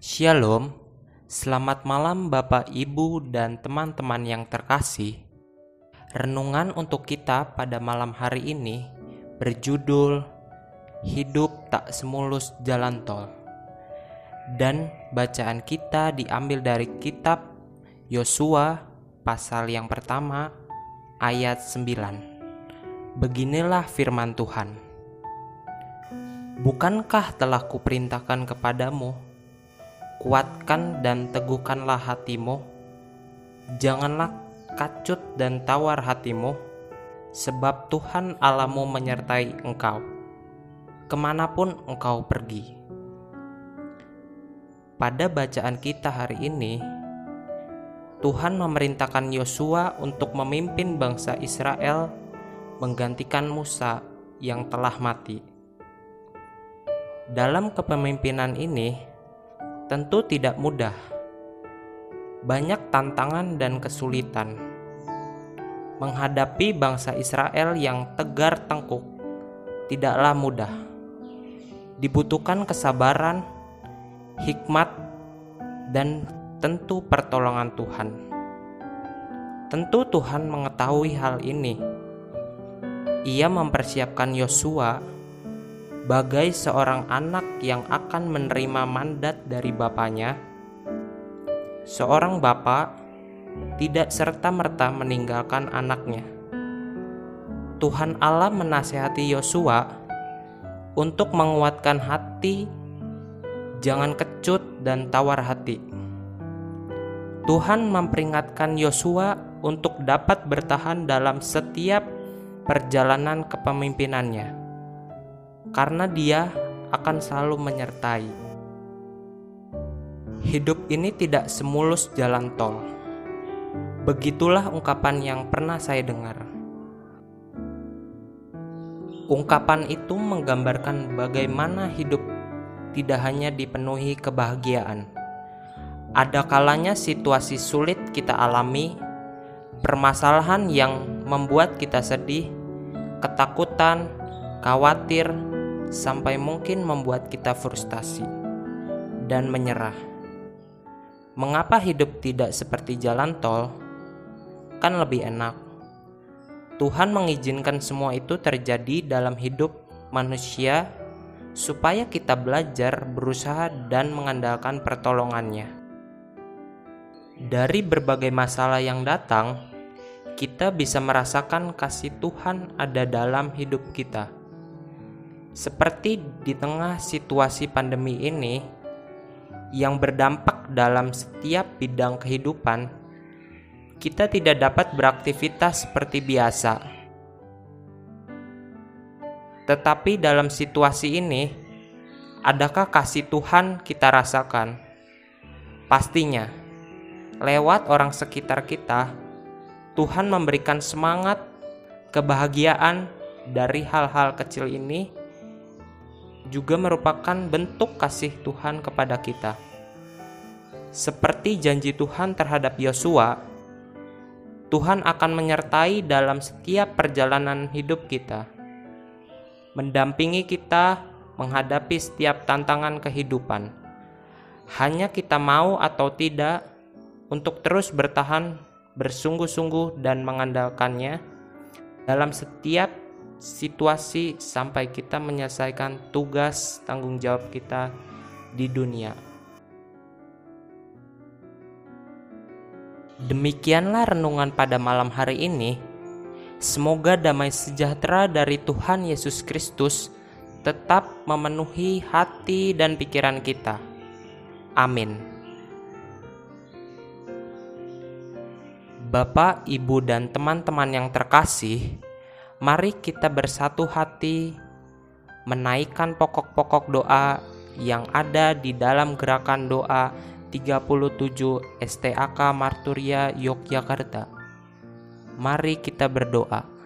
Shalom, selamat malam Bapak, Ibu, dan teman-teman yang terkasih. Renungan untuk kita pada malam hari ini berjudul Hidup Tak Semulus Jalan Tol. Dan bacaan kita diambil dari kitab Yosua pasal yang pertama ayat 9. Beginilah firman Tuhan. Bukankah telah kuperintahkan kepadamu kuatkan dan teguhkanlah hatimu. Janganlah kacut dan tawar hatimu, sebab Tuhan Allahmu menyertai engkau, ke mana pun engkau pergi. Pada bacaan kita hari ini, Tuhan memerintahkan Yosua untuk memimpin bangsa Israel menggantikan Musa yang telah mati. Dalam kepemimpinan ini, tentu tidak mudah. Banyak tantangan dan kesulitan. Menghadapi bangsa Israel yang tegar tengkuk tidaklah mudah. Dibutuhkan kesabaran, hikmat, dan tentu pertolongan Tuhan. Tentu Tuhan mengetahui hal ini. Ia mempersiapkan Yosua bagai seorang anak yang akan menerima mandat dari bapaknya, seorang bapak tidak serta-merta meninggalkan anaknya. Tuhan Allah menasehati Yosua untuk menguatkan hati, jangan kecut dan tawar hati. Tuhan memperingatkan Yosua untuk dapat bertahan dalam setiap perjalanan kepemimpinannya karena Dia akan selalu menyertai. Hidup ini tidak semulus jalan tol. Begitulah ungkapan yang pernah saya dengar. Ungkapan itu menggambarkan bagaimana hidup tidak hanya dipenuhi kebahagiaan. Ada kalanya situasi sulit kita alami, permasalahan yang membuat kita sedih, ketakutan, khawatir, sampai mungkin membuat kita frustasi dan menyerah. Mengapa hidup tidak seperti jalan tol? Kan lebih enak. Tuhan mengizinkan semua itu terjadi dalam hidup manusia supaya kita belajar, berusaha, dan mengandalkan pertolongannya. Dari berbagai masalah yang datang, kita bisa merasakan kasih Tuhan ada dalam hidup kita seperti di tengah situasi pandemi ini yang berdampak dalam setiap bidang kehidupan, kita tidak dapat beraktivitas seperti biasa. Tetapi dalam situasi ini, adakah kasih Tuhan kita rasakan? Pastinya, lewat orang sekitar kita, Tuhan memberikan semangat, kebahagiaan dari hal-hal kecil ini juga merupakan bentuk kasih Tuhan kepada kita. Seperti janji Tuhan terhadap Yosua, Tuhan akan menyertai dalam setiap perjalanan hidup kita, mendampingi kita menghadapi setiap tantangan kehidupan. Hanya kita mau atau tidak untuk terus bertahan, bersungguh-sungguh, dan mengandalkannya dalam setiap situasi sampai kita menyelesaikan tugas tanggung jawab kita di dunia. Demikianlah renungan pada malam hari ini. Semoga damai sejahtera dari Tuhan Yesus Kristus tetap memenuhi hati dan pikiran kita. Amin. Bapak, Ibu, dan teman-teman yang terkasih, mari kita bersatu hati menaikkan pokok-pokok doa yang ada di dalam gerakan doa 37 STAK Marturia Yogyakarta. Mari kita berdoa.